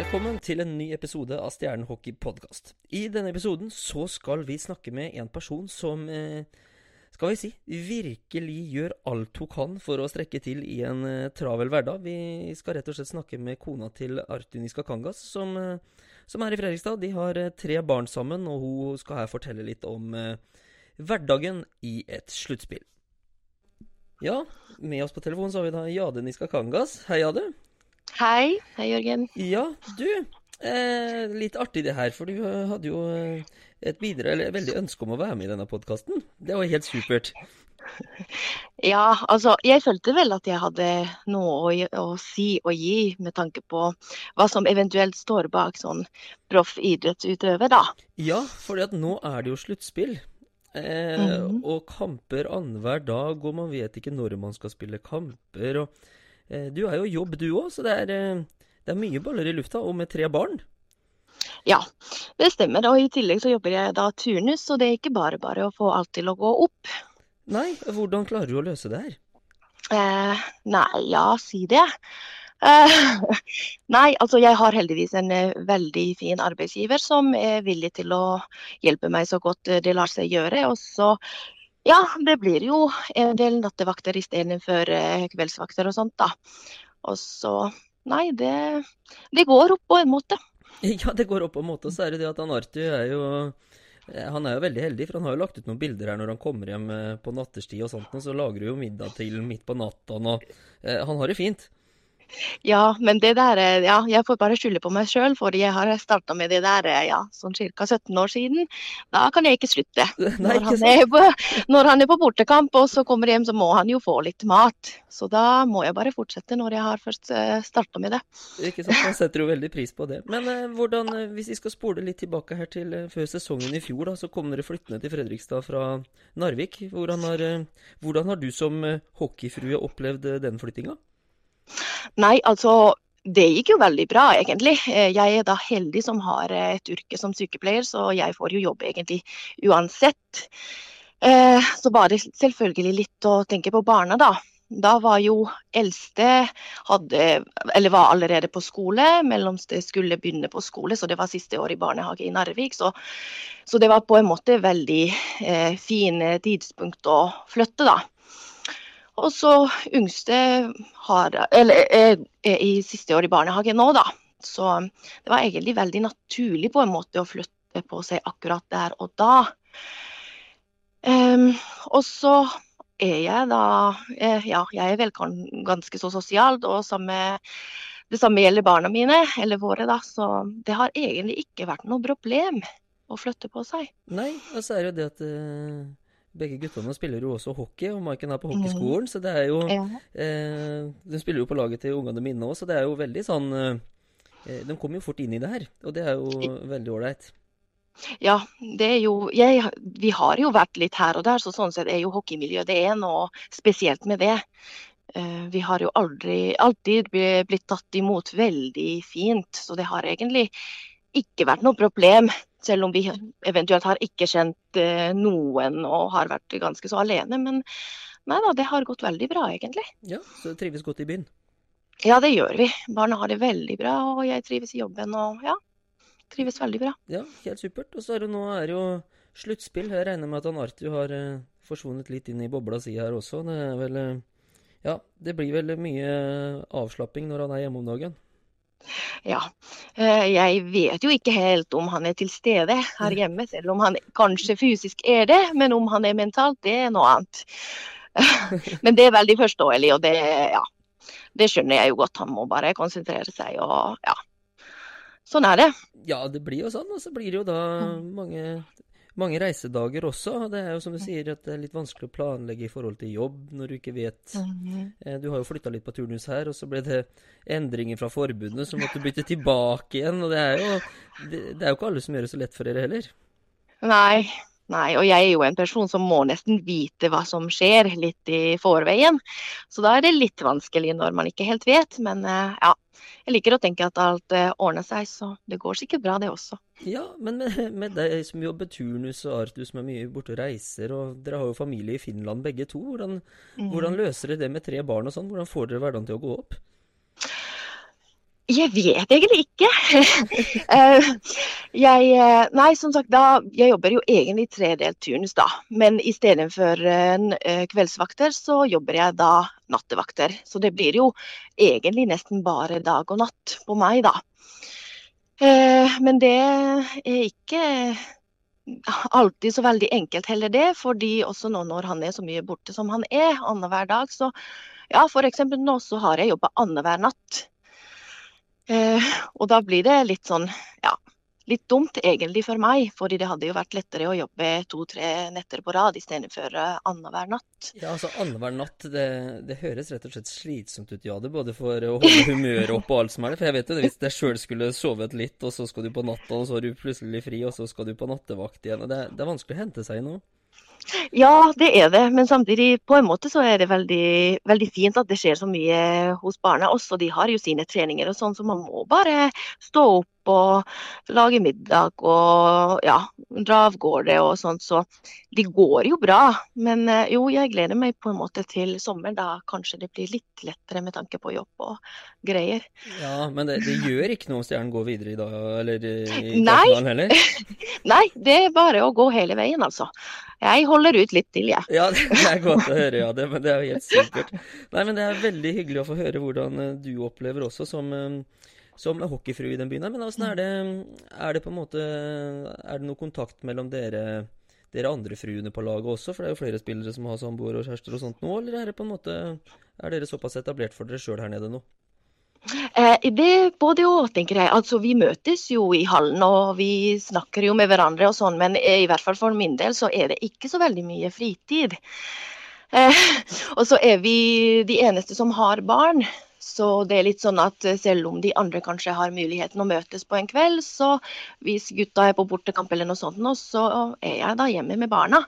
Velkommen til en ny episode av Stjernen hockey podkast. I denne episoden så skal vi snakke med en person som eh, skal vi si virkelig gjør alt hun kan for å strekke til i en eh, travel hverdag. Vi skal rett og slett snakke med kona til Artun Iskakangas, som, eh, som er i Fredrikstad. De har tre barn sammen, og hun skal her fortelle litt om hverdagen i et sluttspill. Ja, med oss på telefonen så har vi da Jade Niskakangas. Hei, Jade. Hei. Hei, Jørgen. Ja, du. Eh, litt artig det her, for du hadde jo eh, et videre, eller veldig ønske om å være med i denne podkasten. Det var helt supert. Ja, altså, jeg følte vel at jeg hadde noe å, å si og gi med tanke på hva som eventuelt står bak sånn proff idrettsutøver, da. Ja, for nå er det jo sluttspill. Eh, Mhm. Og kamper annenhver dag, og man vet ikke når man skal spille kamper. Og, du er jo jobb, du òg, så det er, eh, det er mye baller i lufta, og med tre barn. Ja, det stemmer. Og i tillegg så jobber jeg da turnus, så det er ikke bare bare å få alt til å gå opp. Nei, hvordan klarer du å løse det her? Eh, nei, ja, si det. Eh, nei, altså jeg har heldigvis en eh, veldig fin arbeidsgiver som er villig til å hjelpe meg så godt eh, det lar seg gjøre. Og så, ja, det blir jo en del nattevakter istedenfor eh, kveldsvakter og sånt, da. Og så, nei, det, det går opp på en måte. Ja, det går opp på en måte, og så er det det at han Arthur er jo eh, han er jo veldig heldig, for han har jo lagt ut noen bilder her når han kommer hjem eh, på nattestid og sånt, og så lager du jo middag til midt på natta, og han har det fint. Ja, men det der, eh, ja, jeg får bare skylde på meg sjøl, for jeg har starta med det der eh, ja, sånn ca. 17 år siden. Da kan jeg ikke slutte. Nei, Når han, er på, når han er på bortekamp og så kommer hjem, så må han jo få litt mat. Så da må jeg bare fortsette når jeg har først starta med det. Ikke sant? Man setter jo veldig pris på det. Men eh, hvordan, eh, hvis vi skal spole litt tilbake her til eh, før sesongen i fjor, da, så kom dere flyttende til Fredrikstad fra Narvik. Hvordan har, eh, hvordan har du som eh, hockeyfrue opplevd eh, den flyttinga? Nei, altså det gikk jo veldig bra, egentlig. Eh, Jeg er da heldig som har eh, et yrke som sykepleier, så jeg får jo jobb egentlig uansett. Eh, Så var det selvfølgelig litt å tenke på barna, da. Da var jo eldste hadde, eller var allerede på skole, mellomste skulle begynne på skole, så det var siste år i barnehage i Narvik. Så, så det var på en måte veldig eh, fine tidspunkt å flytte, da. Og så yngste har, eller, er, er i siste år i barnehage nå, da. Så det var egentlig veldig naturlig på en måte å flytte på seg akkurat der og da. Um, og så er jeg da eh, Ja, jeg er vel ganske så sosial, og samme, det samme gjelder barna mine, eller våre, da. Så det har egentlig ikke vært noe problem å flytte på seg. Nei, og så er det jo det at eh, begge guttene spiller jo også hockey, og Maiken er på hockeyskolen, så det er jo eh, De spiller jo på laget til ungene mine òg, så det er jo veldig sånn eh, eh, De kommer jo fort inn i det her, og det er jo veldig ålreit. Ja, det er jo jeg, Vi har jo vært litt her og der, så sånn sett er jo hockeymiljøet det er noe spesielt med det. Eh, Vi har jo aldri, alltid blitt tatt imot veldig fint, så det har egentlig ikke vært noe problem. Selv om vi eventuelt har ikke kjent eh, noen og har vært ganske så alene. Men nei da, det har gått veldig bra, egentlig. Ja, så trives godt i byen. Ja, det gjør vi. Barna har det veldig bra, og jeg trives i jobben og ja, trives veldig bra. Ja, helt supert. Og så er det nå er det jo sluttspill. Jeg regner med at han Artu har eh, forsvunnet litt inn i bobla si her også. Det er vel eh, Ja, det blir vel mye avslapping når han er hjemme om dagen. Ja. Eh, Jeg vet jo ikke helt om han er til stede her hjemme, selv om han kanskje fysisk er det. Men om han er mentalt, det er noe annet. Men det er veldig forståelig, og det, ja, det skjønner jeg jo godt. Han må bare konsentrere seg og ja. Sånn er det. Ja, det blir jo sånn. Og så blir det jo da mange, mange reisedager også. Det er jo som du sier, at det er litt vanskelig å planlegge i forhold til jobb når du ikke vet Eh, Du har jo flytta litt på turnus her, og så ble det endringer fra forbundet, så måtte du bytte tilbake igjen. Og det er jo det, det er jo ikke alle som gjør det så lett for dere heller. Nei, nei, og jeg er jo en person som må nesten vite hva som skjer litt i forveien. Så da er det litt vanskelig når man ikke helt vet. Men eh, ja, jeg liker å tenke at alt eh, ordner seg, så det går sikkert bra, det også. Ja, men med, med deg som jobber turnus og Artus som er mye borte og reiser, og dere har jo familie i Finland begge to, hvordan, hvordan løser dere det med tre barn og sånn? Hvordan får dere hverdagen til å gå opp? Jeg vet egentlig ikke. Eh, jeg, eh, nei, som sagt, da, jeg jobber jo egentlig tredelt turnus, da. Men istedenfor uh, kveldsvakter, så jobber jeg da nattevakter. Så det blir jo egentlig nesten bare dag og natt på meg, da. Men det er ikke alltid så veldig enkelt heller det, fordi også nå når han er så mye borte som han er annenhver dag, så ja, f.eks. nå så har jeg jobba annenhver natt. Eh, og da blir det litt sånn, ja, litt dumt egentlig for meg. fordi det hadde jo vært lettere å jobbe to-tre netter på rad istedenfor uh, annenhver natt. Ja, altså annenhver natt, det, det, høres rett og slett slitsomt ut, ja det. Både for å holde humøret oppe og alt som er det. For jeg vet jo det, hvis jeg sjøl skulle sovet litt, og så skal du på natta, og så er du plutselig fri, og så skal du på nattevakt igjen. og Det, det er vanskelig å hente seg i nå. Ja, det er det. Men samtidig på en måte så er det veldig, veldig fint at det skjer så mye hos barna også. De har jo sine treninger og sånn, så man må bare stå opp og lage middag og ja, dra av gårde og sånt. Så de går jo bra. Men eh, jo, jeg gleder meg på en måte til sommeren. Da kanskje det blir litt lettere med tanke på jobb og greier. Ja, men det, det gjør ikke noe om Stjernen går videre i dag, eller i kvartfinalen heller? Nei, det er bare å gå hele veien, altså. Jeg holder ut litt til, jeg. Ja, det er godt å høre, ja. Det, men det er jo helt supert. Nei, men det er veldig hyggelig å få høre hvordan eh, du opplever også som, eh, som hockeyfrue i den byen. Men åssen er det Er det på en måte Er det noe kontakt mellom dere, dere andre fruene på laget også? For det er jo flere spillere som har samboere og kjærester og sånt nå, eller er det på en måte Er dere såpass etablert for dere sjøl her nede nå? Eh, det både òg, tenker jeg. Altså, vi møtes jo i hallen og vi snakker jo med hverandre og sånn, men i hvert fall for min del så er det ikke så veldig mye fritid. Eh, og så er vi de eneste som har barn. Så det er litt sånn at eh, selv om de andre kanskje har muligheten å møtes på en kveld, så hvis gutta er på bortekamp eller noe sånt, nå, så er jeg da hjemme med barna.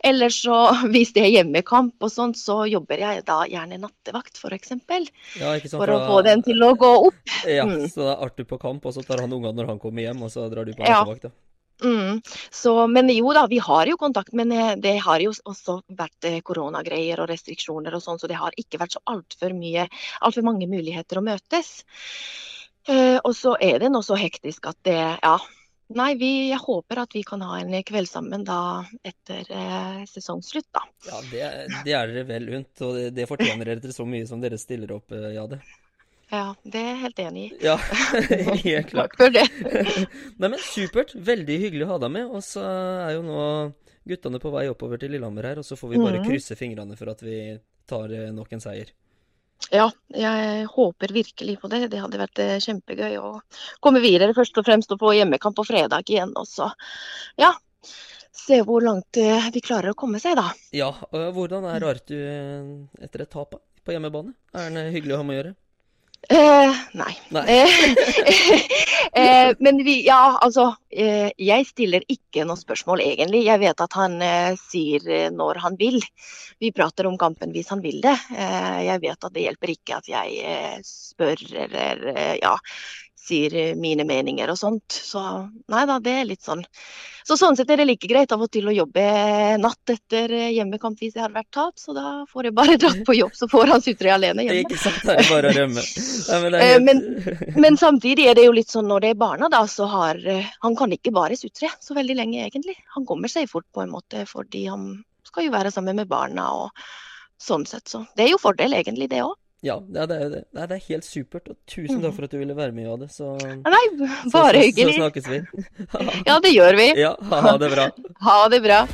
Eller så hvis det er hjemmekamp og sånt, så jobber jeg da gjerne nattevakt, f.eks. Ja, for å få den til å gå opp. Ja, mm. så da er Arthur på kamp, og så tar han ungene når han kommer hjem, og så drar du på nattevakt, ja. Mm. Så, men jo da, vi har jo kontakt, men eh, det har jo også vært eh, koronagreier og restriksjoner og sånn, så det har ikke vært så altfor alt mange muligheter å møtes. Eh, og så er det nå så hektisk at det, ja. Nei, vi, jeg håper at vi kan ha en kveld sammen da etter eh, sesongslutt, da. Ja, det, det er dere vel unt, og det, det fortjener dere så mye som dere stiller opp, Jade. Ja, det er jeg helt enig i. Ja, helt klart. Takk for det. Nei, men Supert. Veldig hyggelig å ha deg med. Og så er jo nå guttene på vei oppover til Lillehammer her, og så får vi bare mm. krysse fingrene for at vi tar eh, nok en seier. Ja, jeg håper virkelig på det. Det hadde vært eh, kjempegøy å komme videre først og fremst og få hjemmekamp på fredag igjen. Og så, ja, se hvor langt de vi klarer å komme seg, da. Ja, og Hvordan er Artu etter et tap på hjemmebane? Er han hyggelig å ha med å gjøre? Eh, nei. nei. eh, men vi, ja, altså eh, Jeg stiller ikke noe spørsmål, egentlig. Jeg vet at han eh, sier eh, når han vil. Vi prater om kampen hvis han vil det. Eh, jeg vet at det hjelper ikke at jeg spør eller ja, sier eh, mine meninger og sånt. Så nei da, det er litt sånn. Så sånn sett er det like greit av og til å jobbe natt etter eh, hjemmekamp hvis jeg har vært tap, så da får jeg bare dratt på jobb, så får han sutre alene hjemme. Ikke sant, det er bare å rømme. Eh, helt... men, men, samtidig er det jo litt sånn når det er barna, da, så har Han kan ikke bare sutre så veldig lenge, egentlig. Han kommer seg fort på en måte, fordi han skal jo være sammen med barna og sånn sett, så det er jo fordel egentlig, det òg. Ja, det er, det, det er helt supert. Og tusen takk for at du ville være med, Jade. Så, Nei, bare så, så, hyggelig. Så snakkes vi. ja, det gjør vi. Ja, ha det bra. Ha det bra.